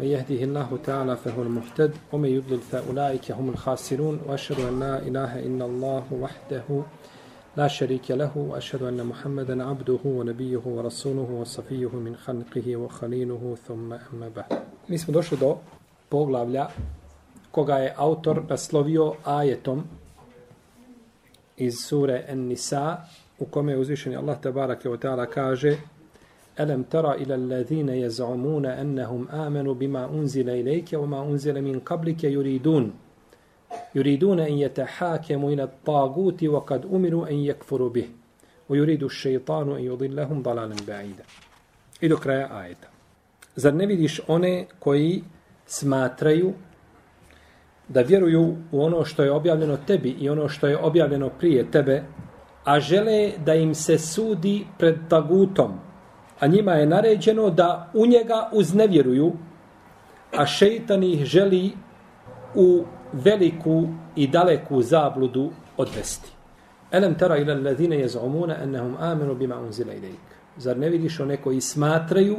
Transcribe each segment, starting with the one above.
من يهده الله تعالى فهو المهتد ومن يضلل فأولئك هم الخاسرون وأشهد أن لا إله إلا الله وحده لا شريك له وأشهد أن محمدا عبده ونبيه ورسوله وصفيه من خلقه وخليله ثم أما بعد. نسمى دوشو دو بوغلاب لا كوغا اي اوتر بسلوفيو آيتم إز سورة النساء uzvišeni Allah الله تبارك ta'ala kaže ألم ترى إلى الذين يزعمون أنهم آمنوا بما أنزل إليك وما أنزل من قبلك يريدون يريدون أن يتحاكموا إلى الطاغوت وقد أمروا أن يكفروا به ويريد الشيطان أن يضلهم ضلالا بعيدا إذا كرايا آية Zar ne vidiš one koji smatraju da vjeruju u ono što je objavljeno tebi i ono što je objavljeno prije tebe, a žele da im se sudi pred tagutom, a njima je naređeno da u njega uznevjeruju, a šeitan ih želi u veliku i daleku zabludu odvesti. Elem tara ila allazina yaz'umuna annahum amanu bima unzila ilayk. Zar ne vidiš one koji smatraju,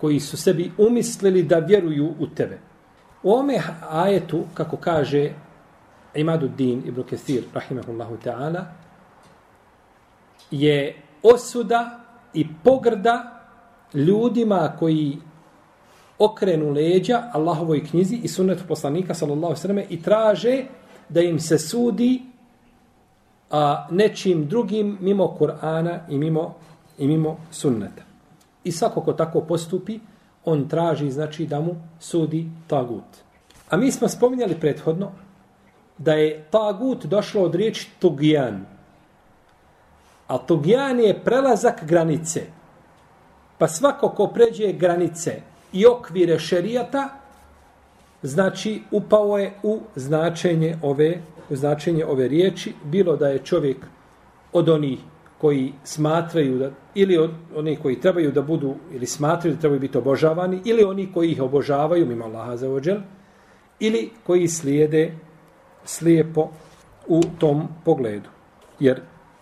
koji su sebi umislili da vjeruju u tebe? U ome ajetu, kako kaže Imaduddin ibn Kathir, rahimahullahu ta'ala, je osuda i pogrda ljudima koji okrenu leđa Allahovoj knjizi i sunnetu poslanika sallallahu sallam i traže da im se sudi a nečim drugim mimo Kur'ana i mimo, i mimo sunneta. I svako ko tako postupi, on traži znači da mu sudi tagut. A mi smo spominjali prethodno da je tagut došlo od riječi tugijan, A tugijan je prelazak granice. Pa svako ko pređe granice i okvire šerijata, znači upao je u značenje ove, u značenje ove riječi, bilo da je čovjek od onih koji smatraju da, ili od onih koji trebaju da budu, ili smatraju da trebaju biti obožavani, ili oni koji ih obožavaju, mimo Allaha za ođel, ili koji slijede slijepo u tom pogledu. Jer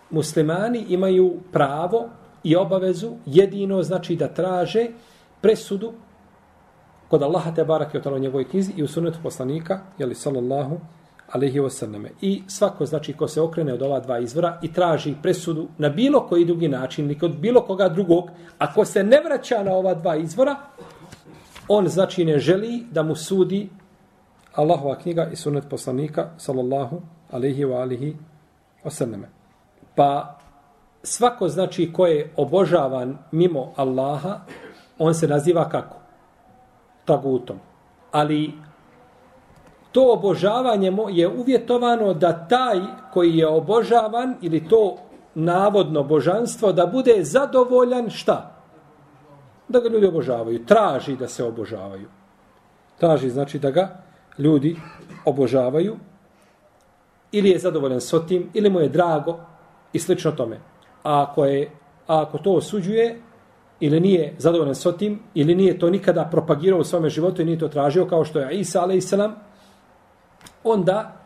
muslimani imaju pravo i obavezu jedino znači da traže presudu kod Allaha te barake o njegovoj knjizi i u sunnetu poslanika, jeli sallallahu alaihi wasallam. I svako, znači, ko se okrene od ova dva izvora i traži presudu na bilo koji drugi način, ni kod bilo koga drugog, ako se ne vraća na ova dva izvora, on, znači, ne želi da mu sudi Allahova knjiga i sunnet poslanika, sallallahu alaihi wa alihi wasallam. Pa svako znači ko je obožavan mimo Allaha, on se naziva kako? Tagutom. Ali to obožavanje je uvjetovano da taj koji je obožavan ili to navodno božanstvo da bude zadovoljan šta? Da ga ljudi obožavaju. Traži da se obožavaju. Traži znači da ga ljudi obožavaju ili je zadovoljan s otim, ili mu je drago, i slično tome. A ako, je, a ako to osuđuje, ili nije zadovoljan s tim, ili nije to nikada propagirao u svome životu i nije to tražio, kao što je Isa, a.s. onda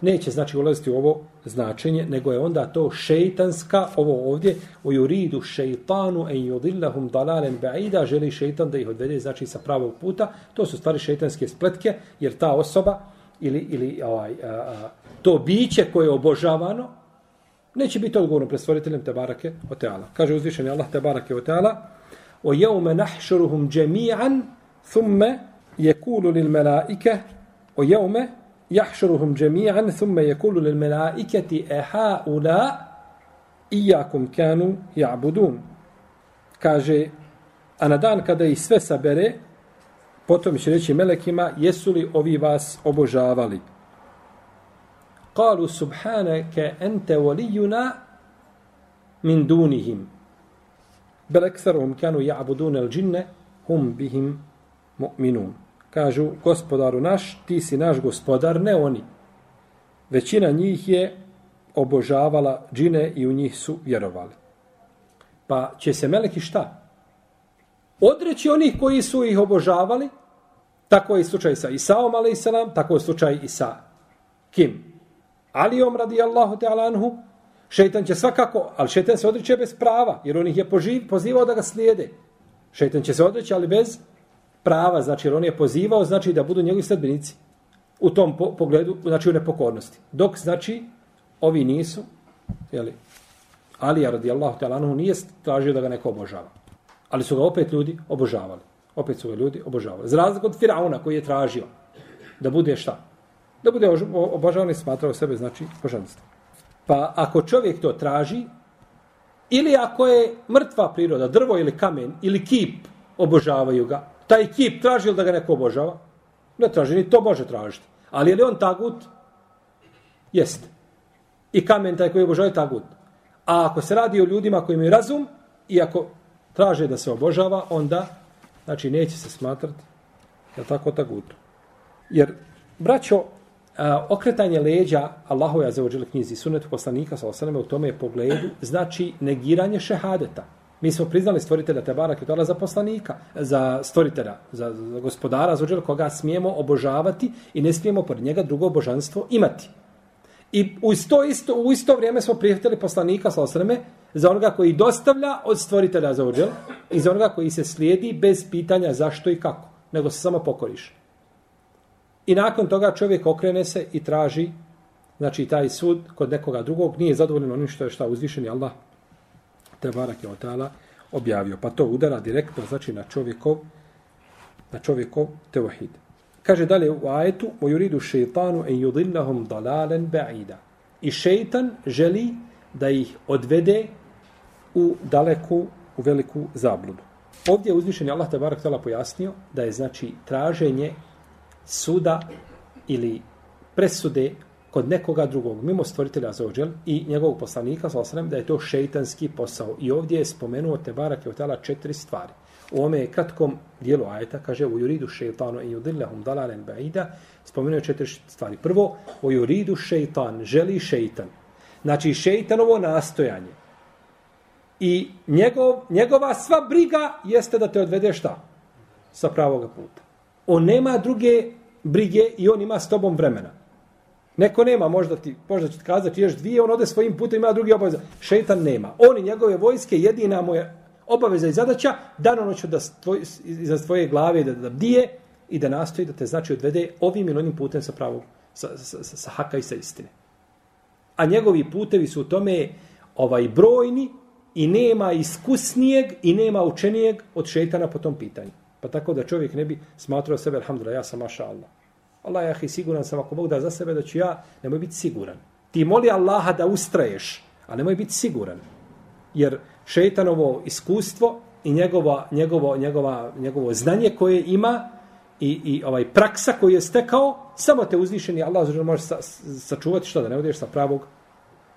neće znači ulaziti u ovo značenje, nego je onda to šeitanska, ovo ovdje, u juridu šeitanu en yudillahum dalalen ba'ida, želi šeitan da ih odvede, znači sa pravog puta. To su stvari šeitanske spletke, jer ta osoba, ili, ili ovaj, a, a, to biće koje je obožavano, neće biti odgovorno pred stvoriteljem Tebarake o Teala. Kaže uzvišeni Allah Tebarake o Teala o jeume nahšuruhum džemijan thumme jekulu lil melaike o jeume jahšuruhum džemijan thumme jekulu lil melaiketi eha ula ijakum kanu ja'budun. Kaže, a na dan kada ih sve sabere, potom će reći melekima, jesu li ovi vas obožavali? قالوا سبحانك أنت ولينا من دونهم بل أكثرهم كانوا يعبدون الجنة هم بهم مؤمنون kažu gospodaru naš, ti si naš gospodar, ne oni. Većina njih je obožavala džine i u njih su vjerovali. Pa će se meleki šta? Odreći onih koji su ih obožavali, tako je slučaj sa Isaom, ali tako je slučaj i sa kim? Alijom radijallahu ta'ala anhu, šeitan će svakako, ali šeitan se odriče bez prava, jer on ih je poživ, pozivao da ga slijede. Šeitan će se odreći, ali bez prava, znači jer on je pozivao, znači da budu njegovi sledbenici u tom po pogledu, znači u nepokornosti. Dok, znači, ovi nisu, jeli, Alija radijallahu ta'ala anhu nije tražio da ga neko obožava. Ali su ga opet ljudi obožavali. Opet su ga ljudi obožavali. Za razliku od Firauna koji je tražio da bude šta? Da bude obožavan i smatrao sebe, znači, božanstvo. Pa ako čovjek to traži, ili ako je mrtva priroda, drvo ili kamen, ili kip, obožavaju ga, taj kip traži li da ga neko obožava? Ne traži, ni to može tražiti. Ali je li on tagut? Jeste. I kamen taj koji obožava tagut. A ako se radi o ljudima koji imaju razum i ako traže da se obožava, onda znači neće se smatrati je tako tagutu. Jer, braćo, a, okretanje leđa Allahu je za ođele knjizi sunetu poslanika sa osaname u tome pogledu znači negiranje šehadeta. Mi smo priznali stvoritelja Tebara Ketala za poslanika, za stvoritelja, za, za gospodara, za ođele koga smijemo obožavati i ne smijemo pored njega drugo božanstvo imati. I u isto, isto, u isto vrijeme smo prihvatili poslanika sa osreme za onoga koji dostavlja od stvoritelja za ođel i za onoga koji se slijedi bez pitanja zašto i kako, nego se samo pokoriš. I nakon toga čovjek okrene se i traži znači taj sud kod nekoga drugog nije zadovoljen onim što je šta uzvišeni Allah te barak je otala objavio. Pa to udara direktno znači na čovjekov na čovjekov tevahid. Kaže dalje u ajetu o yuridu šeitanu en yudillahum dalalen ba'ida. I šeitan želi da ih odvede u daleku, u veliku zabludu. Ovdje je uzvišeni Allah te barak pojasnio da je znači traženje suda ili presude kod nekoga drugog, mimo stvoritelja Zođel i njegovog poslanika, sa da je to šeitanski posao. I ovdje je spomenuo Tebarak barak otala četiri stvari. U ome kratkom dijelu ajeta kaže u juridu šeitanu i udillahum dalalen ba'ida spomenuo četiri stvari. Prvo, u juridu šeitan, želi šeitan. Znači šeitanovo nastojanje. I njegov, njegova sva briga jeste da te odvede šta? Sa pravoga puta. On nema druge brige i on ima s tobom vremena. Neko nema, možda ti, možda će ti kazati, ješ dvije, on ode svojim putem, ima drugi obaveza. Šeitan nema. On i njegove vojske, jedina mu je obaveza i zadaća, dano noću da tvoj, iza tvoje glave da, da bdije i da nastoji da te znači odvede ovim ili onim putem sa pravog, sa, sa, sa, sa haka i sa istine. A njegovi putevi su u tome ovaj brojni i nema iskusnijeg i nema učenijeg od šeitana po tom pitanju. Pa tako da čovjek ne bi smatrao sebe, alhamdulillah, ja sam maša Allah. Allah, ja siguran sam, ako Bog da za sebe, da ću ja, nemoj biti siguran. Ti moli Allaha da ustraješ, a nemoj biti siguran. Jer šeitanovo iskustvo i njegova, njegovo, njegova, njegovo znanje koje ima i, i ovaj praksa koju je stekao, samo te uzvišeni Allah zašto može sa, sačuvati što da ne odeš sa pravog,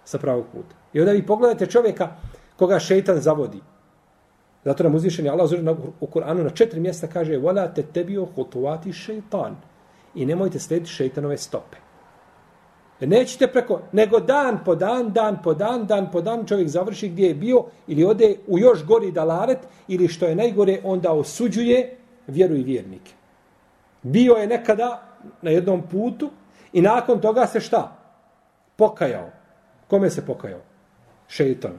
sa pravog puta. I onda vi pogledate čovjeka koga šeitan zavodi. Zato nam uzvišeni Allah zašto u Kur'anu na četiri mjesta kaže وَلَا te tebio hutuvati. I nemojte slediti šeitanove stope. Nećete preko, nego dan po dan, dan po dan, dan po dan čovjek završi gdje je bio ili ode u još gori dalaret ili što je najgore onda osuđuje vjeru i vjernike. Bio je nekada na jednom putu i nakon toga se šta? Pokajao. Kome se pokajao? Šeitan.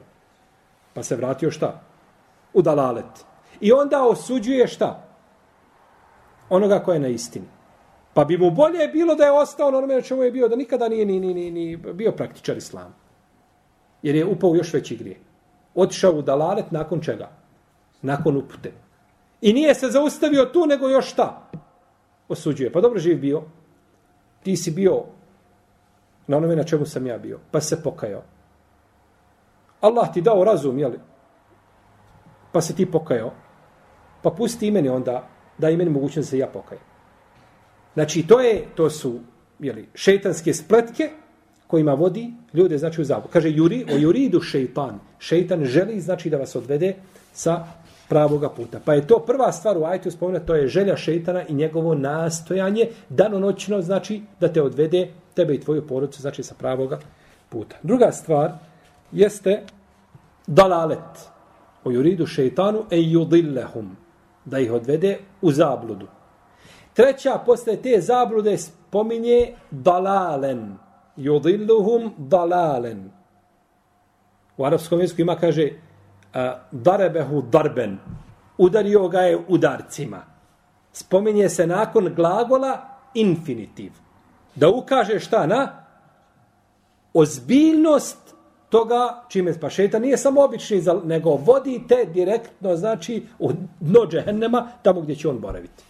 Pa se vratio šta? U dalalet. I onda osuđuje šta? Onoga koja je na istini. Pa bi mu bolje bilo da je ostao na onome čemu je bio, da nikada nije ni, ni, ni, ni bio praktičar islam. Jer je upao još veći grije. Otišao u dalalet nakon čega? Nakon upute. I nije se zaustavio tu, nego još šta? Osuđuje. Pa dobro živ bio. Ti si bio na onome na čemu sam ja bio. Pa se pokajao. Allah ti dao razum, jeli? Pa se ti pokajao. Pa pusti i meni onda, da i meni mogućnost da se ja pokajem. Znači, to je, to su jeli, šeitanske spletke kojima vodi ljude, znači, u zabu. Kaže, juri, o juridu šeitan. Šeitan želi, znači, da vas odvede sa pravoga puta. Pa je to prva stvar u ajtu spomenuta, to je želja šeitana i njegovo nastojanje danonoćno, znači, da te odvede tebe i tvoju porodicu, znači, sa pravoga puta. Druga stvar jeste dalalet. O juridu šeitanu e yudillahum. Da ih odvede u zabludu. Treća posle te zablude spominje dalalen. Yudilluhum dalalen. U arapskom jeziku ima kaže eh, darebehu darben. Udario ga je udarcima. spominje se nakon glagola infinitiv. Da ukaže šta na ozbiljnost toga čime pa nije samo obični, nego vodite direktno, znači, u dno džehennema, tamo gdje će on boraviti.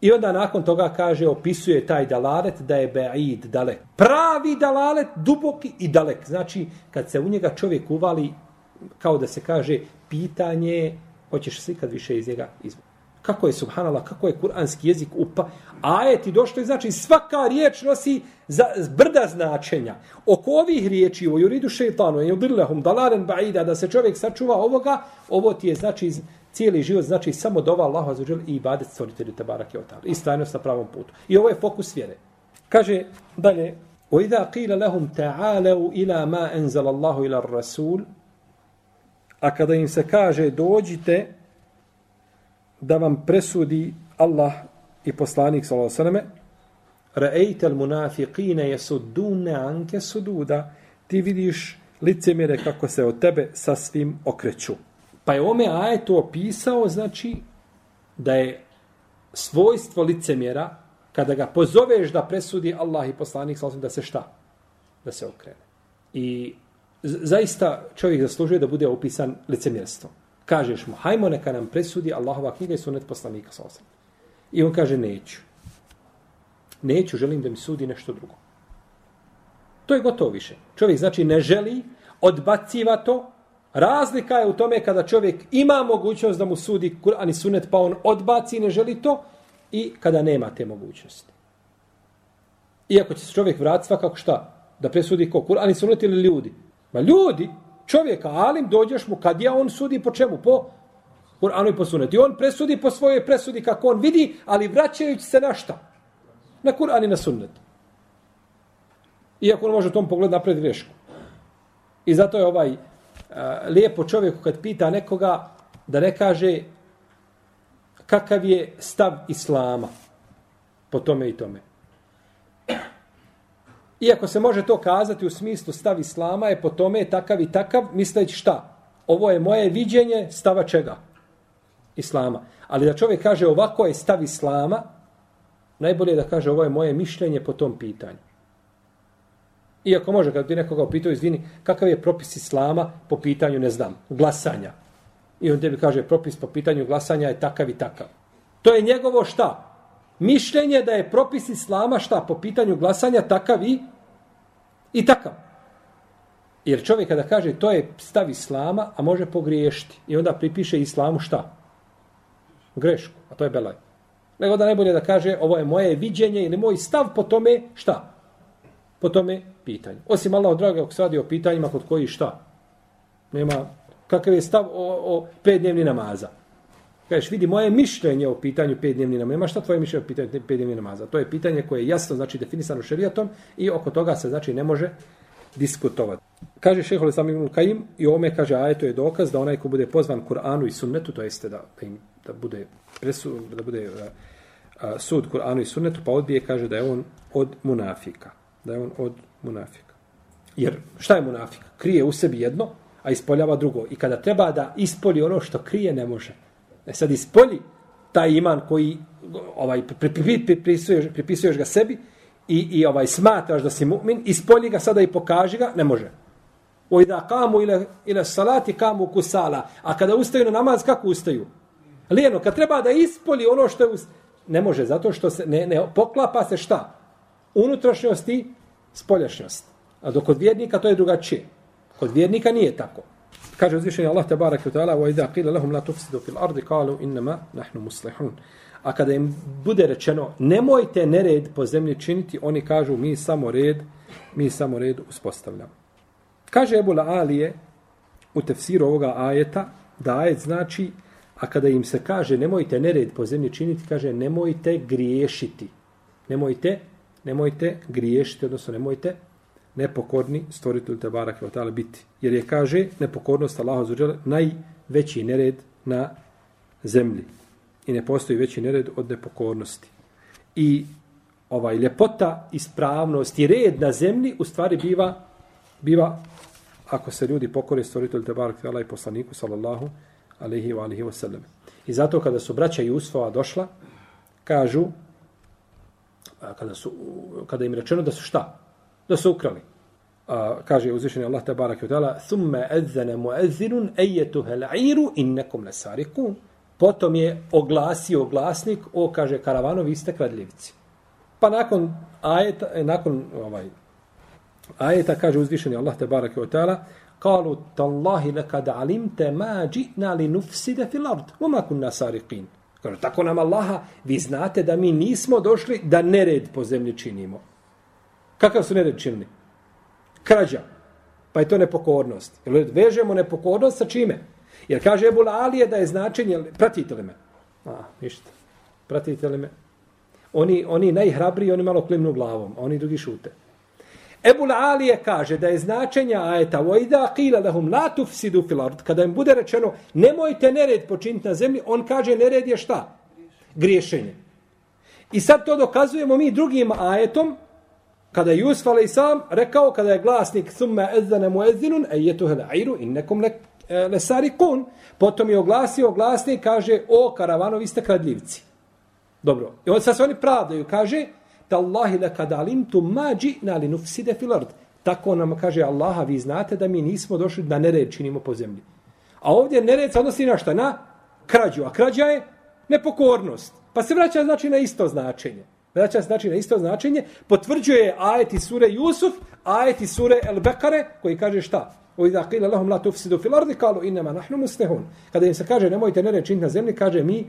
I onda nakon toga kaže, opisuje taj dalalet da je be'id dalek. Pravi dalalet, duboki i dalek. Znači, kad se u njega čovjek uvali, kao da se kaže, pitanje, hoćeš se ikad više iz njega izvući. Kako je subhanallah, kako je kuranski jezik upa. Ajeti došlo i znači svaka riječ nosi za brda značenja. Oko ovih riječi u juridu šeitanu i udillahum dalaren ba'ida da se čovjek sačuva ovoga, ovo ti je znači cijeli život znači samo dova Allahu azza i ibadet stvoritelju te barake o I stajnost na pravom putu. I ovo je fokus vjere. Kaže dalje وَإِذَا قِيلَ لَهُمْ تَعَالَوْا إِلَى مَا أَنزَلَ اللَّهُ إِلَى الرَّسُولِ A kada im se kaže dođite da vam presudi Allah i poslanik sallallahu alejhi ve selleme ra'ayta al-munafiqina yasudduna anka sududa. Ti vidiš licemire kako se od tebe sa svim okreću. Pa je ome ajet opisao znači da je svojstvo licemjera kada ga pozoveš da presudi Allah i poslanik sallallahu da se šta? Da se okrene. I zaista čovjek zaslužuje da bude opisan licemjerstvom kažeš mu, hajmo neka nam presudi Allahova knjiga i sunet poslanika sa osam. I on kaže, neću. Neću, želim da mi sudi nešto drugo. To je gotovo više. Čovjek znači ne želi, odbaciva to. Razlika je u tome kada čovjek ima mogućnost da mu sudi Kur'an i sunet, pa on odbaci i ne želi to, i kada nema te mogućnosti. Iako će se čovjek vrati svakako šta? Da presudi ko? Kur'an i sunet ili ljudi? Ma ljudi, čovjeka, alim, dođeš mu, kad ja on sudi po čemu? Po Kur'anu i po sunetu. I on presudi po svojoj presudi kako on vidi, ali vraćajući se na šta? Na Kur'an i na sunnet. Iako on može u tom pogledu napred grešku. I zato je ovaj a, lijepo čovjeku kad pita nekoga da ne kaže kakav je stav Islama po tome i tome. Iako se može to kazati u smislu stav islama je po tome takav i takav, misleći šta? Ovo je moje viđenje stava čega? Islama. Ali da čovjek kaže ovako je stav islama, najbolje je da kaže ovo je moje mišljenje po tom pitanju. Iako može, kad bi nekoga upitao, izvini, kakav je propis islama po pitanju, ne znam, glasanja. I on tebi kaže, propis po pitanju glasanja je takav i takav. To je njegovo šta? Mišljenje da je propis islama šta po pitanju glasanja takav i, i takav. Jer čovjek kada kaže to je stav islama, a može pogriješiti. I onda pripiše islamu šta? Grešku. A to je belaj. Nego da najbolje da kaže ovo je moje viđenje ili moj stav po tome šta? Po tome pitanju. Osim Allah, draga, ako se radi o pitanjima kod koji šta? Nema kakav je stav o, o pet dnevni namaza. Kažeš, vidi, moje mišljenje o pitanju pet dnevni namaza. Ima šta tvoje mišljenje o pitanju pet dnevni namaza? To je pitanje koje je jasno, znači, definisano šerijatom i oko toga se, znači, ne može diskutovati. Kaže šeho le ibn Kajim i ome kaže, a to je dokaz da onaj ko bude pozvan Kur'anu i sunnetu, to jeste da, da, im, da bude, presu, da bude a, a, sud Kur'anu i sunnetu, pa odbije, kaže da je on od munafika. Da je on od munafika. Jer šta je munafik? Krije u sebi jedno, a ispoljava drugo. I kada treba da ispolji ono što krije, ne može. E sad ispolji taj iman koji ovaj pripisuješ, pripisuješ ga sebi i, i ovaj smatraš da si mu'min, ispolji ga sada i pokaži ga, ne može. O da kamu ile, ile salati kamu kusala. A kada ustaju na namaz, kako ustaju? Lijeno, kad treba da ispolji ono što je... Ne može, zato što se ne, ne poklapa se šta? Unutrašnjost i spoljašnjost. A dok kod vjernika to je drugačije. Kod vjernika nije tako. Kaže uzvišeni Allah te barek ve taala: "Wa idha qila lahum la tufsidu fil ardi qalu inma nahnu muslihun." A kada im bude rečeno nemojte nered po zemlji činiti, oni kažu mi samo red, mi samo red uspostavljamo. Kaže Ebu Alije u tefsiru ovoga ajeta da ajet znači a kada im se kaže nemojte nered po zemlji činiti, kaže nemojte griješiti. Nemojte, nemojte griješiti, odnosno nemojte nepokorni stvoritelj te barak biti. Jer je, kaže, nepokornost Allaha zuđele najveći nered na zemlji. I ne postoji veći nered od nepokornosti. I ovaj ljepota, ispravnost i red na zemlji u stvari biva, biva ako se ljudi pokore stvoritelj te barak i poslaniku sallallahu alaihi wa alaihi wa sallam. I zato kada su braća Jusfova došla, kažu, kada, su, kada im rečeno da su šta? Da su ukrali. A, kaže uzvišeni Allah te barak i utala, thumme edzene muezzinun ejetuhe l'a'iru innekum lesarikun. Potom je oglasio glasnik, o, kaže, karavano, vi ste kradljivci. Pa nakon ajeta, e, nakon ovaj, ajeta, kaže uzvišeni Allah te barak i utala, Kalu tallahi lekad alimte ma džitna li nufside fil ard. Oma kunna sariqin. Kaže, tako nam Allaha, vi znate da mi nismo došli da nered po zemlji činimo. Kakav su nered činili? Krađa. Pa je to nepokornost. Jer vežemo nepokornost sa čime? Jer kaže Ebul Alije da je značenje, pratite li me? A, ništa. Pratite li me? Oni, oni najhrabriji, oni malo klimnu glavom, a oni drugi šute. Ebul Alije kaže da je značenja ajeta وَإِذَا قِيلَ لَهُمْ لَا تُفْسِدُوا فِي الْأَرْضِ Kada im bude rečeno nemojte nered počiniti na zemlji, on kaže nered je šta? Griješenje. I sad to dokazujemo mi drugim ajetom, kada Yusuf alej sam rekao kada je glasnik summa ezzana muezzinun ayyatuha al'iru innakum e, lasariqun. Potom je oglasio glasnik kaže o karavano vi ste kradljivci. Dobro. I on sad se oni pravdaju. Kaže tallahi la kadalim tu mađi na linufside fil ard. Tako nam kaže Allaha vi znate da mi nismo došli da nered činimo po zemlji. A ovdje nered se odnosi na šta? Na krađu. A krađa je nepokornost. Pa se vraća znači na isto značenje. Vraća se znači na isto značenje. Potvrđuje ajeti sure Jusuf, ajeti sure El Bekare, koji kaže šta? O idha qila lahum la tufsidu fil ardi qalu inma nahnu muslihun. Kada im se kaže nemojte nered činiti na zemlji, kaže mi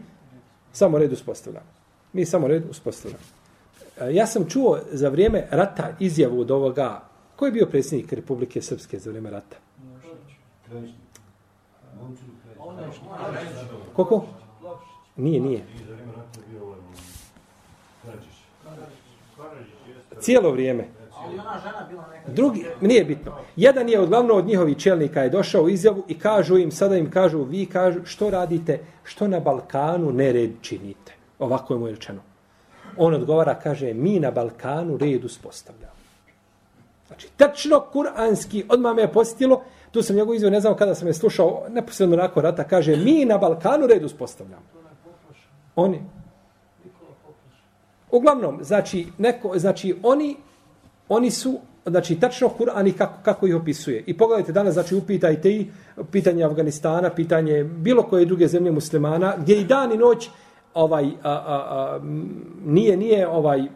samo red uspostavljamo. Mi samo red uspostavljamo. Ja sam čuo za vrijeme rata izjavu od ovoga, ko je bio predsjednik Republike Srpske za vrijeme rata? Koliko? Nije, nije. Cijelo vrijeme. Drugi, nije bitno. Jedan je odglavno od njihovih čelnika je došao u izjavu i kažu im, sada im kažu, vi kažu, što radite, što na Balkanu nered činite. Ovako je mu rečeno. On odgovara, kaže, mi na Balkanu red uspostavljamo. Znači, tačno kuranski, odmah me je posjetilo, tu sam njegov izvio, ne znam kada sam je slušao, neposredno nakon rata, kaže, mi na Balkanu red uspostavljamo. Oni. Uglavnom, znači, neko, znači oni, oni su, znači, tačno Kur'an i kako, kako ih opisuje. I pogledajte danas, znači, upitajte i pitanje Afganistana, pitanje bilo koje druge zemlje muslimana, gdje i dan i noć, ovaj a, a, a, nije nije ovaj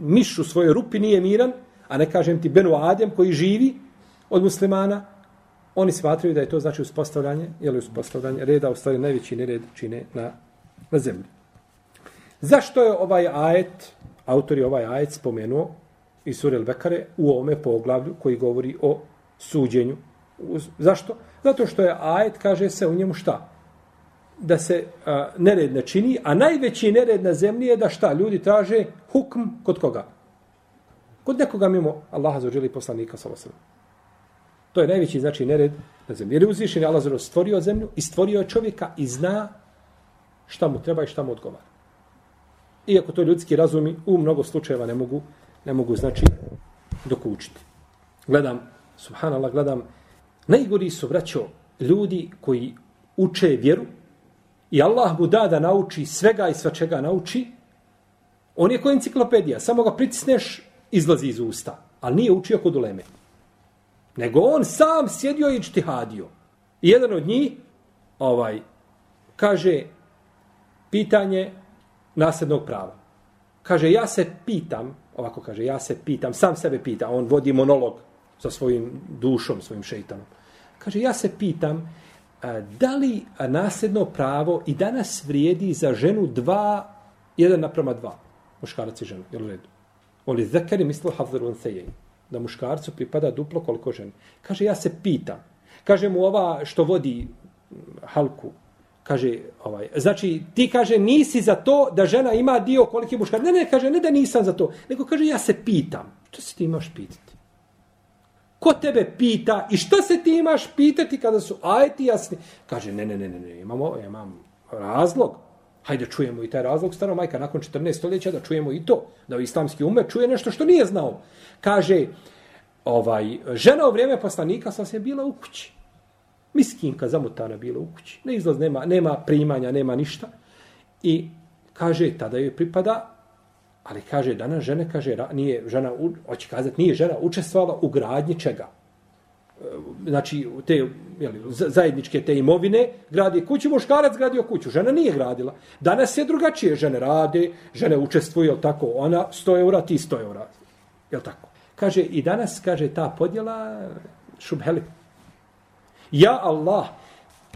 miš u svojoj rupi nije miran, a ne kažem ti Benu Adem koji živi od muslimana, oni smatraju da je to znači uspostavljanje, je li uspostavljanje reda, u stvari najveći nered čine na, na zemlji. Zašto je ovaj ajet, autor je ovaj ajet spomenuo iz Surel Bekare u ovome poglavlju koji govori o suđenju. Zašto? Zato što je ajet, kaže se u njemu šta? da se a, nered ne čini, a najveći nered na zemlji je da šta? Ljudi traže hukm kod koga? Kod nekoga mimo Allaha za želi poslanika sa. To je najveći znači nered na zemlji. Jer je uzvišen Allah stvorio zemlju i stvorio čovjeka i zna šta mu treba i šta mu odgovara. Iako to ljudski razumi u mnogo slučajeva ne mogu, ne mogu znači dokučiti. Gledam, subhanallah, gledam, najgori su vraćo ljudi koji uče vjeru, i Allah mu da da nauči svega i sva čega nauči, on je kao enciklopedija, samo ga pritisneš, izlazi iz usta, ali nije učio kod uleme. Nego on sam sjedio i čtihadio. I jedan od njih, ovaj, kaže, pitanje nasljednog prava. Kaže, ja se pitam, ovako kaže, ja se pitam, sam sebe pita, on vodi monolog sa svojim dušom, svojim šeitanom. Kaže, ja se pitam, eh, da li nasljedno pravo i danas vrijedi za ženu dva, jedan naprama dva, muškarac i žena, jel u redu? Oli zekari mislo havzaru unthejej, da muškarcu pripada duplo koliko ženi. Kaže, ja se pitam, kaže mu ova što vodi halku, kaže, ovaj, znači, ti kaže, nisi za to da žena ima dio koliki muškarac. Ne, ne, kaže, ne da nisam za to, nego kaže, ja se pitam. Što se ti imaš pitati? Ko tebe pita i što se ti imaš pitati kada su ajeti jasni? Kaže, ne, ne, ne, ne, ne imamo, imam razlog. Hajde čujemo i taj razlog, staro majka, nakon 14 stoljeća, da čujemo i to. Da islamski ume čuje nešto što nije znao. Kaže, ovaj, žena u vrijeme poslanika sasvim bila u kući. Miskinka zamutana bila u kući. Ne izlaz, nema, nema primanja, nema ništa. I kaže, tada joj pripada, ali kaže, danas žene, kaže, nije žena, hoće kazati, nije žena učestvovala u gradnji čega? E, znači te jeli, zajedničke te imovine, gradi kuću, muškarac gradio kuću, žena nije gradila. Danas je drugačije, žene rade, žene učestvuju, jel tako, ona 100 eura, ti 100 eura, jel tako. Kaže, i danas, kaže, ta podjela, šubheli. Ja, Allah,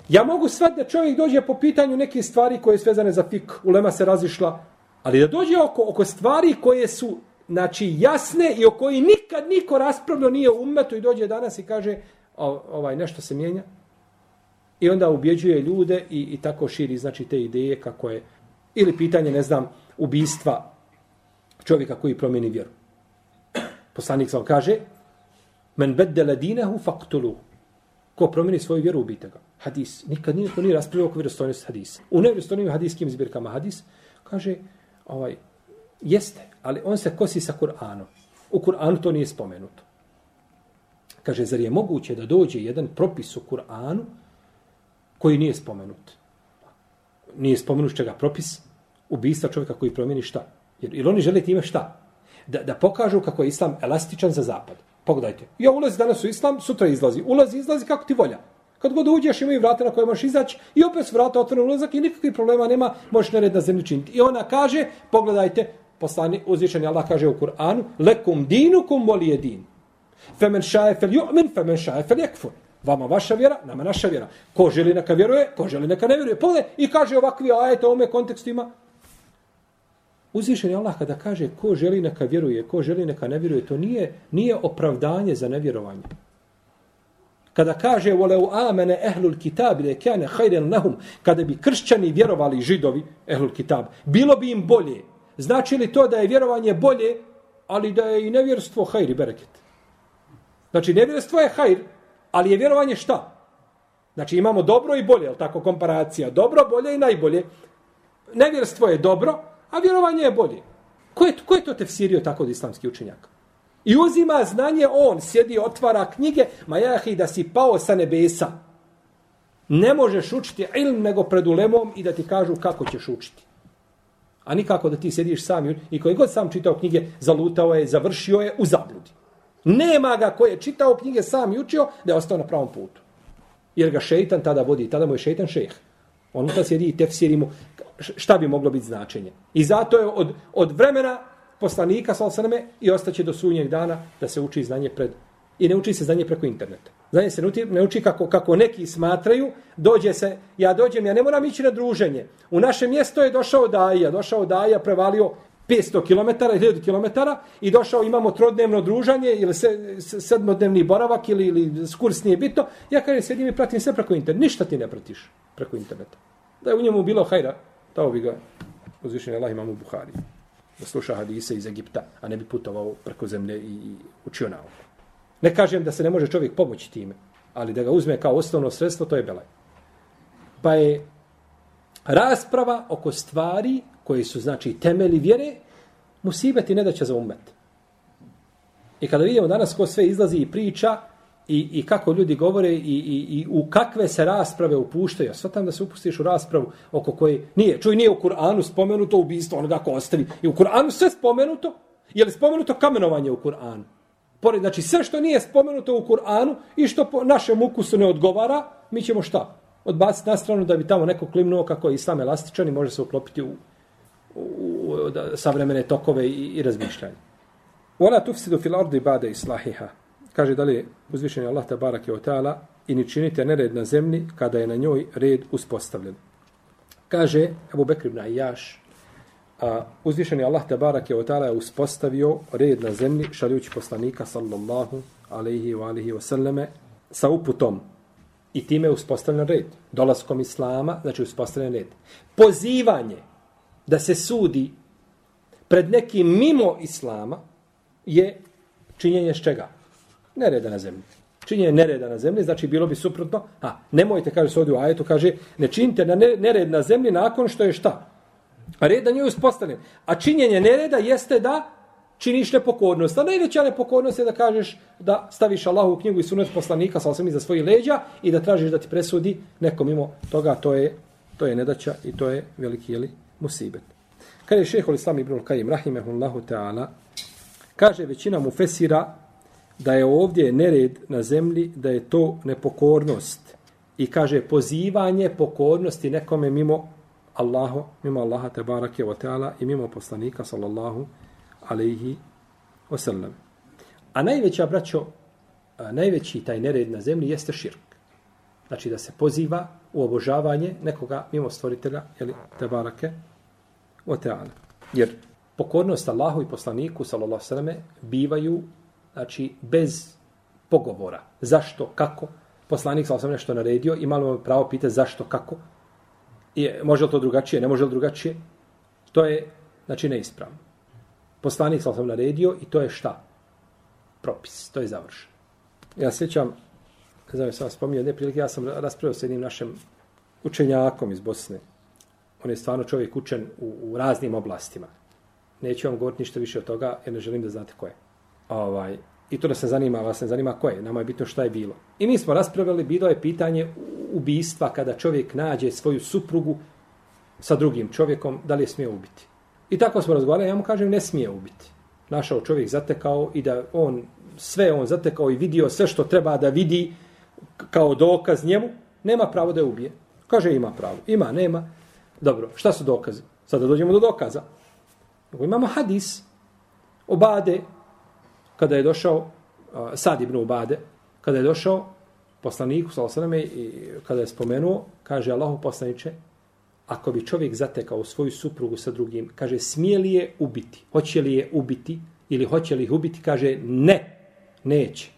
ja mogu svat da čovjek dođe po pitanju neke stvari koje je svezane za fik, ulema se razišla, ali da dođe oko, oko stvari koje su znači jasne i o koji nikad niko raspravljao nije u umetu i dođe danas i kaže ovaj nešto se mijenja. I onda ubjeđuje ljude i, i tako širi znači te ideje kako je ili pitanje ne znam ubistva čovjeka koji promijeni vjeru. Poslanik sam kaže men beddele dinehu faktuluhu ko promeni svoju vjeru ubite ga hadis nikad niko nije raspravio oko vjerostojnosti hadisa u nevjerostojnim hadiskim zbirkama hadis kaže ovaj Jeste, ali on se kosi sa Kur'anom. U Kur'anu to nije spomenuto. Kaže, zar je moguće da dođe jedan propis u Kur'anu koji nije spomenut? Nije spomenut čega propis Ubista čovjeka koji promijeni šta? Jer, jer oni žele time šta? Da, da pokažu kako je islam elastičan za zapad. Pogledajte, ja ulazi danas u islam, sutra izlazi. Ulazi, izlazi kako ti volja. Kad god uđeš imaju vrata na koje možeš izaći i opet su vrata otvorene ulazak i nikakvih problema nema, možeš nered na zemlju činiti. I ona kaže, pogledajte, poslani uzvišeni Allah kaže u Kur'anu lekum dinukum wali din femen šaje fel yu'min femen šaje fel vama vaša vjera nama naša vjera ko želi neka vjeruje ko želi neka ne vjeruje Pogledaj, i kaže ovakvi ajete u ovome kontekstu Uzvišen je Allah kada kaže ko želi neka vjeruje ko želi neka ne vjeruje to nije nije opravdanje za nevjerovanje kada kaže voleu amene ehlul kitab ile kane khayran lahum kada bi kršćani vjerovali židovi ehlul kitab bilo bi im bolje Znači li to da je vjerovanje bolje, ali da je i nevjerstvo hajr i bereket? Znači, nevjerstvo je hajr, ali je vjerovanje šta? Znači, imamo dobro i bolje, je tako komparacija? Dobro, bolje i najbolje. Nevjerstvo je dobro, a vjerovanje je bolje. Ko je, ko je to tefsirio tako od islamskih učenjaka? I uzima znanje on, sjedi, otvara knjige, ma jahi da si pao sa nebesa. Ne možeš učiti ilm nego pred ulemom i da ti kažu kako ćeš učiti. A nikako da ti sjediš sam i koji god sam čitao knjige, zalutao je, završio je u zabludi. Nema ga ko je čitao knjige sam i učio da je ostao na pravom putu. Jer ga šeitan tada vodi, tada mu je šeitan šeh. On tada sjedi i tefsiri mu šta bi moglo biti značenje. I zato je od, od vremena poslanika, sal i ostaće do sunnjeg dana da se uči znanje pred i ne uči se znanje preko interneta. Znanje se ne uči kako, kako neki smatraju, dođe se, ja dođem, ja ne moram ići na druženje. U naše mjesto je došao Daja, došao Daja, prevalio 500 km, 1000 km i došao, imamo trodnevno družanje ili se, sedmodnevni boravak ili, ili skurs nije bitno. Ja kažem, sedim i pratim sve preko interneta. Ništa ti ne pratiš preko interneta. Da je u njemu bilo hajra, Dao bi ga uzvišenje Allah imamu Buhari. Da sluša hadise iz Egipta, a ne bi putovao preko zemlje i, i učio nauku. Ne kažem da se ne može čovjek pomoći time, ali da ga uzme kao osnovno sredstvo, to je belaj. Pa je rasprava oko stvari koje su, znači, temeli vjere, musibeti ne da će za umet. I kada vidimo danas ko sve izlazi i priča i, i kako ljudi govore i, i, i u kakve se rasprave upuštaju, ja svatam da se upustiš u raspravu oko koje nije, čuj, nije u Kur'anu spomenuto ubistvo onoga ko ostavi. I u Kur'anu sve spomenuto, je li spomenuto kamenovanje u Kur'anu? Pored, znači sve što nije spomenuto u Kur'anu i što po našem ukusu ne odgovara, mi ćemo šta? Odbaciti na stranu da bi tamo neko klimnuo kako je islam elastičan i može se uklopiti u, u, u da, savremene tokove i, i razmišljanje. Ona tufsidu fil ardi bade islahiha. Kaže da li uzvišeni Allah te je ta'ala i ni činite nered na zemlji kada je na njoj red uspostavljen. Kaže Abu Bekr ibn Ajjaš, A uzvišeni Allah te barak je otala je uspostavio red na zemlji šaljući poslanika sallallahu alaihi wa alihi wasallame sa uputom. I time je uspostavljen red. Dolaskom Islama, znači uspostavljen red. Pozivanje da se sudi pred nekim mimo Islama je činjenje s čega? Nereda na zemlji. Činjenje nereda na zemlji, znači bilo bi suprotno. A, nemojte, kaže se ovdje u ajetu, kaže, ne činite na nered na zemlji nakon što je šta? Red na njoj uspostavljen. A činjenje nereda jeste da činiš nepokornost. A najveća nepokornost je da kažeš da staviš Allahu u knjigu i sunet poslanika sa osam iza svojih leđa i da tražiš da ti presudi nekom mimo toga. To je, to je nedaća i to je veliki jeli, musibet. Kada je šehol Islam ibn Kajim, rahimehullahu ta'ala, kaže većina mu fesira da je ovdje nered na zemlji, da je to nepokornost. I kaže pozivanje pokornosti nekome mimo Allahu, mimo Allaha te barake wa ta'ala i mimo poslanika sallallahu alaihi wasallam. A najveća, braćo, a najveći taj nered na zemlji jeste širk. Znači da se poziva u obožavanje nekoga mimo stvoritelja, jeli, te barake wa ta'ala. Jer pokornost Allahu i poslaniku sallallahu sallame, bivaju znači bez pogovora. Zašto, kako? Poslanik sa osam nešto naredio i malo pravo pita zašto, kako? I može li to drugačije, ne može li drugačije? To je, znači, neispravno. Poslanik sa osam naredio i to je šta? Propis, to je završeno. Ja sjećam, ne znam, sam vas spominio, ne prilike, ja sam raspravio s jednim našim učenjakom iz Bosne. On je stvarno čovjek učen u, u raznim oblastima. Neću vam govoriti ništa više od toga, jer ne želim da znate ko je. Ovaj, I to da se zanima, vas ne zanima ko je. Nama je bitno šta je bilo. I mi smo raspravili, bilo je pitanje ubistva kada čovjek nađe svoju suprugu sa drugim čovjekom, da li je smije ubiti. I tako smo razgovarali, ja mu kažem, ne smije ubiti. Našao čovjek zatekao i da on, sve on zatekao i vidio sve što treba da vidi kao dokaz njemu, nema pravo da je ubije. Kaže, ima pravo. Ima, nema. Dobro, šta su dokazi? Sada dođemo do dokaza. Imamo hadis. Obade, kada je došao Sad ibn Ubade, kada je došao poslaniku, sallallahu i kada je spomenuo, kaže Allahu poslaniče, ako bi čovjek zatekao svoju suprugu sa drugim, kaže, smije li je ubiti? Hoće li je ubiti? Ili hoće li ih ubiti? Kaže, ne, neće.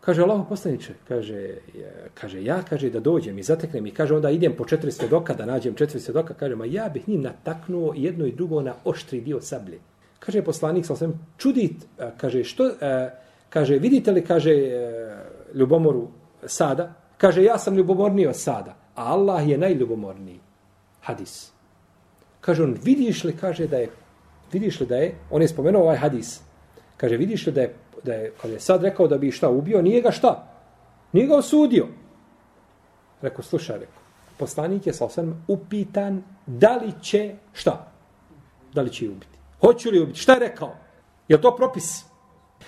Kaže, Allahu poslaniče, kaže, kaže, ja, kaže, da dođem i zateknem i kaže, onda idem po četiri svedoka, da nađem četiri svedoka, kaže, ma ja bih njim nataknuo jedno i drugo na oštri dio sablje. Kaže poslanik, sa osvijem, čudit, e, kaže, što, e, kaže, vidite li, kaže, e, ljubomoru sada, kaže, ja sam ljubomorniji od sada, a Allah je najljubomorniji. Hadis. Kaže on, vidiš li, kaže, da je, vidiš li da je, on je spomenuo ovaj hadis, kaže, vidiš li da je, da je, kad je sad rekao da bi šta ubio, nije ga šta? Nije ga osudio. Rekao, slušaj, rekao, poslanik je sa osvijem upitan da li će šta? Da li će ubiti? Hoću li ubiti? Šta je rekao? Je to propis?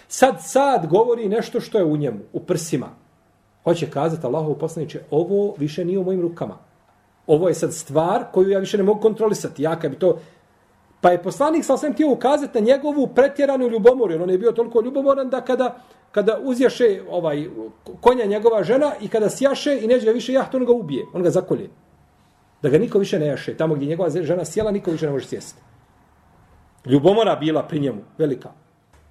Sad, sad govori nešto što je u njemu, u prsima. Hoće kazati Allahov poslaniče, ovo više nije u mojim rukama. Ovo je sad stvar koju ja više ne mogu kontrolisati. Ja kad bi to... Pa je poslanik sa svem htio ukazati na njegovu pretjeranu ljubomoru. On je bio toliko ljubomoran da kada, kada uzjaše ovaj, konja njegova žena i kada sjaše i neće ga više jahti, on ga ubije. On ga zakolje. Da ga niko više ne jaše. Tamo gdje njegova žena sjela, niko više ne može sjesti ljubomora bila pri njemu, velika.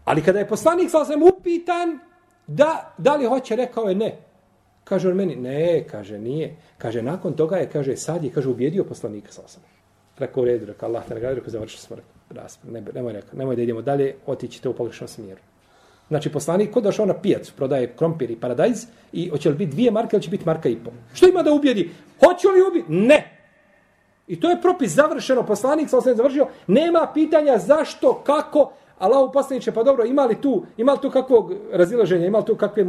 Ali kada je poslanik sa sam upitan da, da li hoće, rekao je ne. Kaže on meni, ne, kaže, nije. Kaže, nakon toga je, kaže, sad je, kaže, ubijedio poslanika sa sam. Rekao u redu, rekao, Allah te nagradi, rekao, završio smo, rekao, ne, nemoj, rekao, nemoj da idemo dalje, otićete u pogrešnom smjeru. Znači, poslanik, ko došao na pijacu, prodaje krompir i paradajz, i hoće li biti dvije marke, ili će biti marka i pol. Što ima da ubijedi? Hoće li ubiti? Ne! I to je propis završeno, poslanik sa osam završio, nema pitanja zašto, kako, Allahu poslaniće, pa dobro, ima li tu, ima li tu kakvog razilaženja, ima li tu kakve...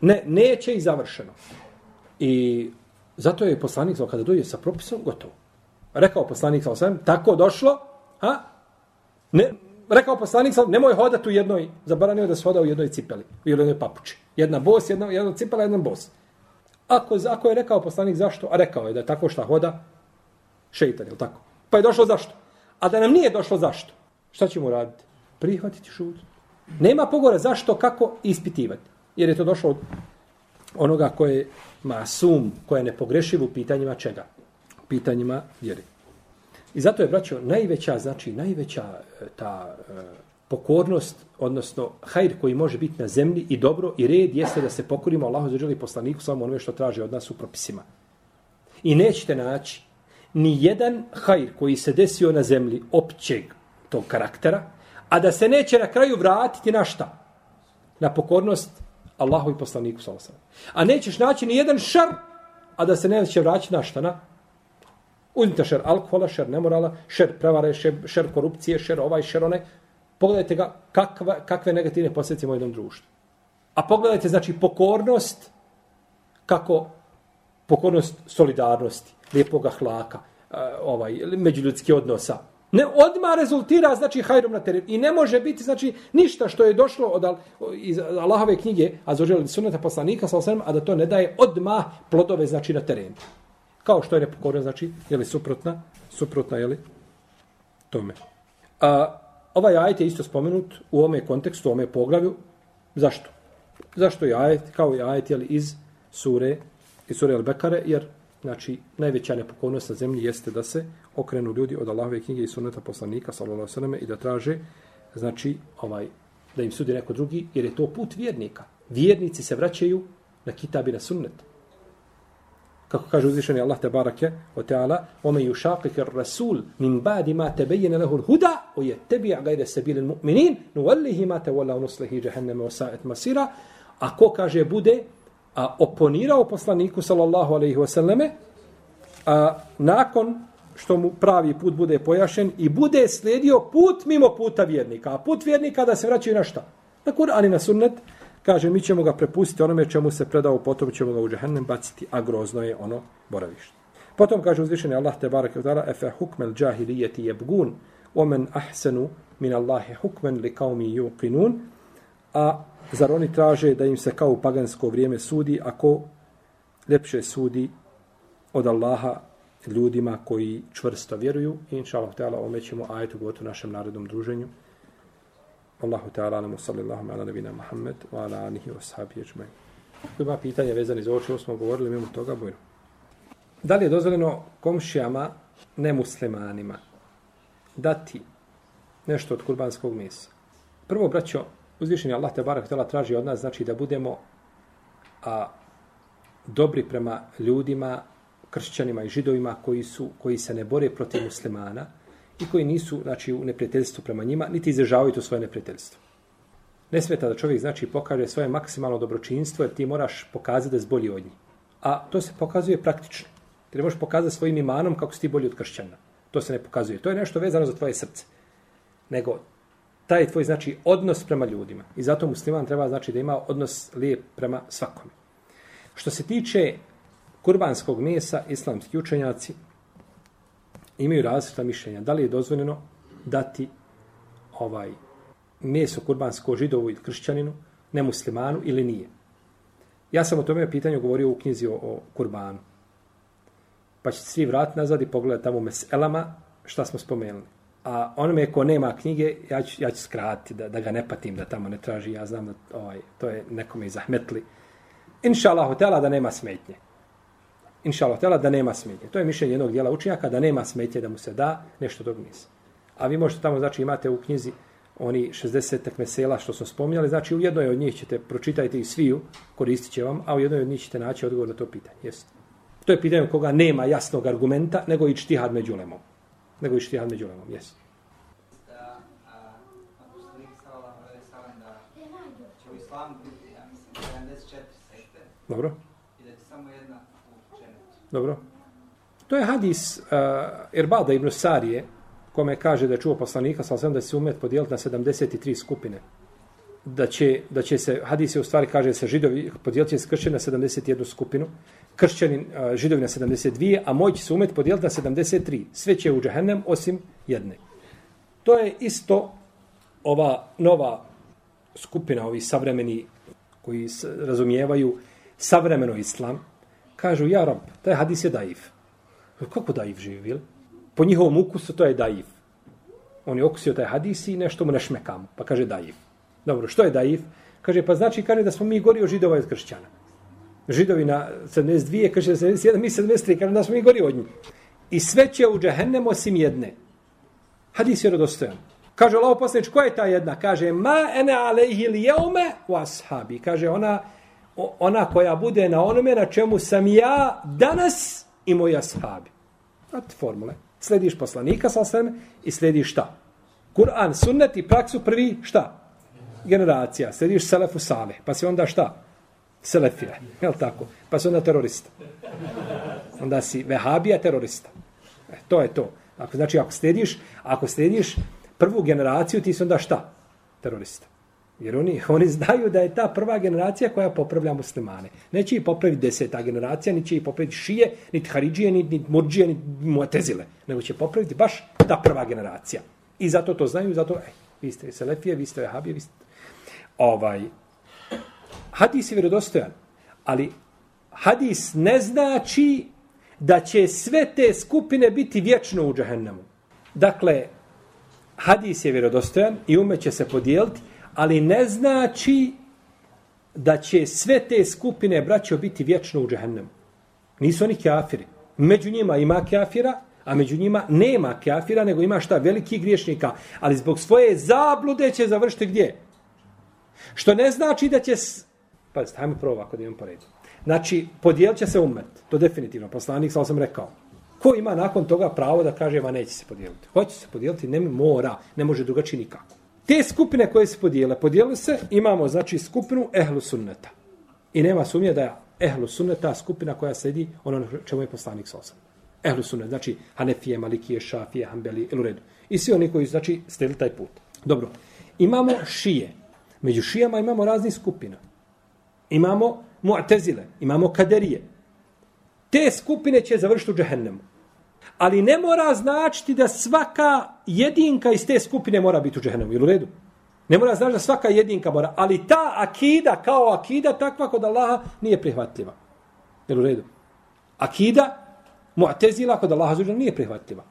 Ne, neće i završeno. I zato je poslanik, kada dođe sa propisom, gotovo. Rekao poslanik sa osam, tako došlo, a? Ne, rekao poslanik sa nemoj hodati u jednoj, zabranio da se hoda u jednoj cipeli, u jednoj papuči. Jedna bos, jedna, jedna cipela, jedan bos. Ako, ako je rekao poslanik zašto, a rekao je da je tako šta hoda, šeitan, je tako? Pa je došlo zašto? A da nam nije došlo zašto? Šta ćemo raditi? Prihvatiti šut. Nema pogora zašto, kako ispitivati. Jer je to došlo od onoga koje je masum, koje je nepogrešiv u pitanjima čega? U pitanjima vjeri. I zato je, braćo, najveća, znači najveća e, ta e, pokornost, odnosno hajr koji može biti na zemlji i dobro i red jeste da se pokorimo Allahu za želi poslaniku samo onome što traži od nas u propisima. I nećete naći ni jedan hajr koji se desio na zemlji općeg tog karaktera, a da se neće na kraju vratiti na šta? Na pokornost Allahu i poslaniku sallallahu A nećeš naći ni jedan šar, a da se neće vratiti na šta? Na Uzmite šer alkohola, šer nemorala, šer prevare, šer, šer korupcije, šer ovaj, šer onaj. Pogledajte ga kakva, kakve negativne posljedice u jednom društvu. A pogledajte, znači, pokornost, kako pokornost solidarnosti, lijepog hlaka, e, ovaj, međuljudski odnosa, Ne odma rezultira, znači, hajrom na teren. I ne može biti, znači, ništa što je došlo od Al iz Allahove knjige, a zaođeli sunata poslanika, sa a da to ne daje odma plodove, znači, na terenu. Kao što je nepokornost, znači, je li suprotna, suprotna, je li tome. A, ovaj ajet je isto spomenut u ome kontekstu, u ome poglavlju. Zašto? Zašto je ajet, kao je ajet, jeli, iz sure, iz sure Al-Bekare, jer Znači, najveća nepokornost na zemlji jeste da se okrenu ljudi od Allahove knjige i sunneta poslanika, sallallahu sallam, i da traže, znači, ovaj, da im sudi neko drugi, jer je to put vjernika. Vjernici se vraćaju na kitab i na sunnet. Kako kaže uzvišeni Allah te barake o teala, ome yušakike rasul min badi ma tebejene lehul huda, o je tebi gajde se bilin mu'minin, nu alihi ma te vola unuslehi jahenneme osaet masira, a ko kaže bude, a oponirao poslaniku sallallahu alejhi ve selleme a nakon što mu pravi put bude pojašen i bude slijedio put mimo puta vjernika. A put vjernika da se vraćaju na šta? Na Kur'an i na sunnet. Kaže, mi ćemo ga prepustiti onome čemu se predao, potom ćemo ga u džahennem baciti, a grozno je ono boravište. Potom kaže uzvišeni Allah te bareke udara, efe hukmel džahilijeti jebgun, omen ahsenu min Allahe hukmen li kaumi yuqinun, a Zar oni traže da im se kao u pagansko vrijeme sudi, ako ljepše sudi od Allaha ljudima koji čvrsto vjeruju. Inša Allah ta'ala ome ćemo ajetu gotu našem narodnom druženju. Allahu ta'ala namu sallallahu ala nabina Muhammed wa ala anihi wa sahabi jeđmaj. Ako ima pitanje vezani za ovo smo govorili mimo toga, bojno. Da li je dozvoljeno komšijama nemuslimanima dati nešto od kurbanskog mesa? Prvo, braćo, uzvišeni Allah te barak tela traži od nas znači da budemo a dobri prema ljudima kršćanima i židovima koji su koji se ne bore protiv muslimana i koji nisu znači u neprijateljstvu prema njima niti izražavaju to svoje neprijateljstvo. Ne smeta da čovjek znači pokaže svoje maksimalno dobročinstvo jer ti moraš pokazati da je bolji od njih. A to se pokazuje praktično. Ti ne možeš pokazati svojim imanom kako si ti bolji od kršćana. To se ne pokazuje. To je nešto vezano za tvoje srce. Nego taj tvoj znači odnos prema ljudima. I zato musliman treba znači da ima odnos lijep prema svakome. Što se tiče kurbanskog mesa, islamski učenjaci imaju različita mišljenja. Da li je dozvoljeno dati ovaj meso kurbansko židovu i kršćaninu, nemuslimanu ili nije. Ja sam o tome pitanju govorio u knjizi o, o kurbanu. Pa ćete svi vrat nazad i pogledati tamo meselama šta smo spomenuli. A onome ko nema knjige, ja ću, ja ću skratiti da, da ga ne patim, da tamo ne traži. Ja znam da ovaj, to je nekome izahmetli. Inša Allah, hotela da nema smetnje. Inša Allah, hotela da nema smetnje. To je mišljenje jednog dijela učenjaka, da nema smetnje da mu se da nešto dok nisa. A vi možete tamo, znači imate u knjizi oni 60 mesela što smo spominjali, znači u jednoj od njih ćete pročitajte i sviju, koristit će vam, a u jednoj od njih ćete naći odgovor na to pitanje. Jeste. To je pitanje koga nema jasnog argumenta, nego i čtihad među lemom nego i štihad među lemom. Yes. Dobro. I da će samo jedna Dobro. To je hadis uh, Irbada ibn Sarije, kome kaže da je čuo poslanika, sa da se umet podijeliti na 73 skupine. Da će, da će se, hadis je u stvari kaže se židovi, podijelit će se kršćani na 71 skupinu, kršćani uh, židovi na 72, a moj će se umet podijeliti na 73. Sve će u džahennem osim jedne. To je isto ova nova skupina, ovi savremeni koji razumijevaju savremeno islam, kažu, ja rab, taj hadis je daif. Kako daif živi, bil? Po njihovom ukusu to je daif. On je okusio taj hadis i nešto mu ne pa kaže daif. Dobro, što je daif? Kaže, pa znači kaže da smo mi gori od židova i kršćana. Židovi na 72, kaže 71, mi 73, kaže da smo mi gori od njih. I sve će u džehennem osim jedne. Hadis je rodostojan. Kaže Allah poslanič, koja je ta jedna? Kaže, ma ene alejhi li jeume u ashabi. Kaže, ona, ona koja bude na onome na čemu sam ja danas i moji ashabi. Znate formule. Slediš poslanika sa sveme i slediš šta? Kur'an, sunnet i praksu prvi šta? Generacija. Slediš selefu saleh. Pa si onda šta? Selefija. Je tako? Pa si onda terorista. Onda si vehabija terorista. E, to je to. Ako, znači, ako slediš, ako slediš prvu generaciju, ti si onda šta? Terorista. Jer oni, oni znaju da je ta prva generacija koja popravlja muslimane. Neće ih popraviti deseta generacija, ni će ih popraviti šije, ni haridžije, ni, ni murđije, ni muatezile. Nego će popraviti baš ta prva generacija. I zato to znaju, zato, ej, vi ste Selefije, vi ste Vehabije, vi ste... Ovaj, hadis je vjerodostojan, ali hadis ne znači da će sve te skupine biti vječno u džahennemu. Dakle, hadis je vjerodostojan i ume će se podijeliti, ali ne znači da će sve te skupine braćo biti vječno u džehennemu. Nisu oni kafiri. Među njima ima kafira, a među njima nema kafira, nego ima šta veliki griješnika. Ali zbog svoje zablude će završiti gdje? Što ne znači da će... Pazite, hajmo prvo ovako da imam poredu. Znači, podijelit će se umet. To definitivno. Poslanik, sam sam rekao. Ko ima nakon toga pravo da kaže, ma neće se podijeliti? Hoće se podijeliti, ne mora, ne može drugačije nikako. Te skupine koje se podijele, podijele se, imamo, znači, skupinu ehlu sunneta. I nema sumnje da je ehlu sunneta skupina koja sedi ono čemu je poslanik sa osam. Ehlu sunnet, znači Hanefije, Malikije, Šafije, Hanbeli, ili redu. I svi oni koji, znači, steli taj put. Dobro, imamo šije. Među šijama imamo razni skupina. Imamo mu'tezile, imamo kaderije. Te skupine će završiti u džehennemu. Ali ne mora značiti da svaka jedinka iz te skupine mora biti u džehennemu. Ili u redu? Ne mora značiti da svaka jedinka mora. Ali ta akida kao akida takva kod Allaha nije prihvatljiva. Jel u redu? Akida mu'tezila kod Allaha zuđa nije prihvatljiva.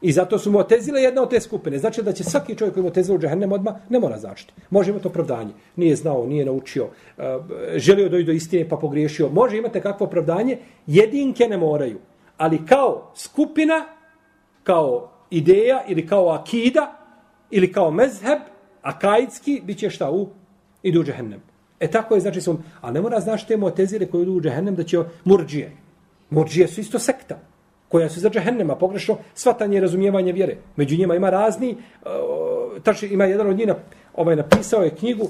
I zato su Mu'tezile jedna od te skupine. Znači da će svaki čovjek koji Mu'tezila u džahennem odma ne mora značiti. Može imati opravdanje. Nije znao, nije naučio, eh, želio doći do istine pa pogriješio. Može imati kakvo opravdanje. Jedinke ne moraju. Ali kao skupina, kao ideja ili kao akida ili kao mezheb, akaidski, bit će šta u? Idu u džehennem. E tako je, znači, su, ali ne mora znaš te motezire koji idu u džehennem da će murđije. Murđije su isto sekta koja su za džehennema, pogrešno svatanje i razumijevanje vjere. Među njima ima razni, e, uh, tači, ima jedan od njih na, ovaj, napisao je knjigu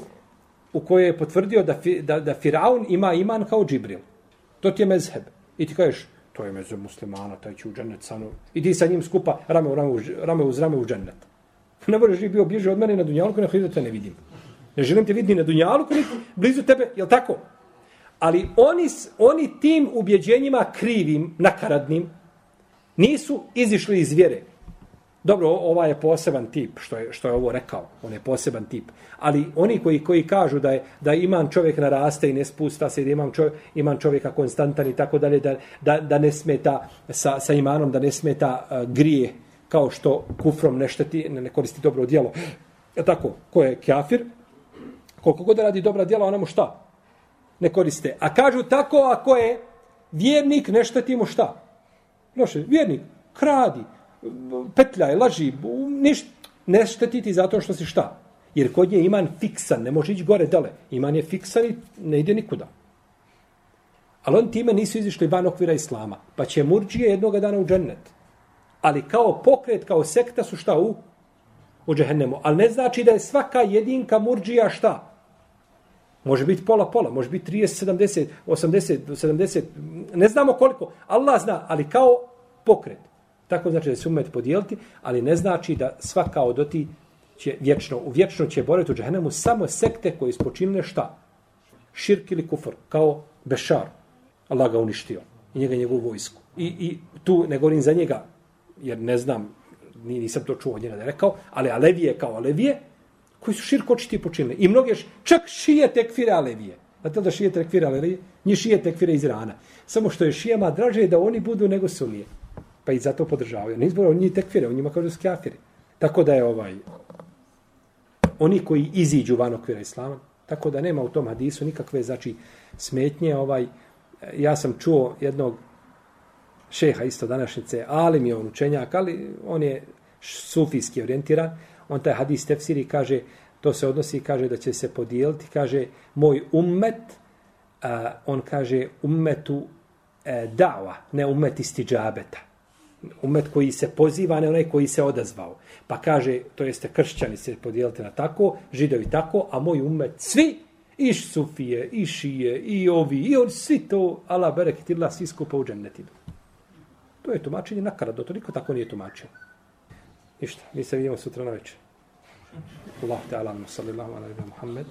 u kojoj je potvrdio da, da, da Firaun ima iman kao Džibril. To ti je mezheb. I ti kažeš, to je među muslimana, taj će u džennet sa mnom. Idi sa njim skupa rame, u rame, rame uz rame u džennet. Ne moraš biti bio bježi od mene na Dunjalku, ne da te ne vidim. Ne želim te vidjeti na Dunjalku, ni blizu tebe, je tako? Ali oni, oni tim ubjeđenjima krivim, nakaradnim, Nisu izišli iz vjere. Dobro, ova je poseban tip, što je, što je ovo rekao. On je poseban tip. Ali oni koji koji kažu da je da iman čovjek naraste i ne spusta se, da imam, čovjek, imam čovjeka konstantan i tako dalje, da, da, da ne smeta sa, sa imanom, da ne smeta uh, grije kao što kufrom ne šteti, ne, ne koristi dobro djelo. E tako, ko je kafir, koliko god radi dobra djela, ona mu šta? Ne koriste. A kažu tako, ako je vjernik, ne šteti mu šta? Loše, vjernik, kradi, petljaj, laži, ništa, ne štetiti zato što si šta. Jer kod nje iman fiksan, ne može ići gore dole. Iman je fiksan i ne ide nikuda. Ali on time nisu izišli van okvira islama. Pa će murđije jednoga dana u džennet. Ali kao pokret, kao sekta su šta u? U džehennemu. Ali ne znači da je svaka jedinka murđija šta? Može biti pola pola, može biti 30, 70, 80, 70, ne znamo koliko. Allah zna, ali kao pokret. Tako znači da se umet podijeliti, ali ne znači da svaka od oti će vječno, u vječno će boriti u džahennemu samo sekte koje ispočinile šta? Širk ili kufr, kao Bešar. Allah ga uništio i njega njegovu vojsku. I, I tu ne govorim za njega, jer ne znam, nisam to čuo njega da je rekao, ali Alevije kao Alevije, koji su širk očiti počinili. I mnoge, čak šije tekfire Alevije. Znate da šije tekfire Alevije? Njih šije tekfire iz Irana. Samo što je šijama draže da oni budu nego sunije. Pa i zato podržavaju. Ne izbora, oni tekfire, oni njima kažu skafiri. Tako da je ovaj, oni koji iziđu van okvira islama, tako da nema u tom hadisu nikakve, znači, smetnje, ovaj, ja sam čuo jednog šeha isto današnjice, ali mi je on učenjak, ali on je sufijski orijentiran, on taj hadis tefsiri kaže, to se odnosi, kaže da će se podijeliti, kaže, moj ummet, a, on kaže, ummetu e, dava, ne ummet isti umet Ummet koji se poziva, ne onaj koji se odazvao. Pa kaže, to jeste kršćani se podijelite na tako, židovi tako, a moj ummet svi, i sufije, i šije, i ovi, i on, svi to, Allah berekitila, svi skupa u džennetidu. To je tumačenje nakarado, to niko tako nije tumačio. Ništa, mi se vidimo sutra na večer. Allah ta'ala, sallallahu alaihi wa Muhammed.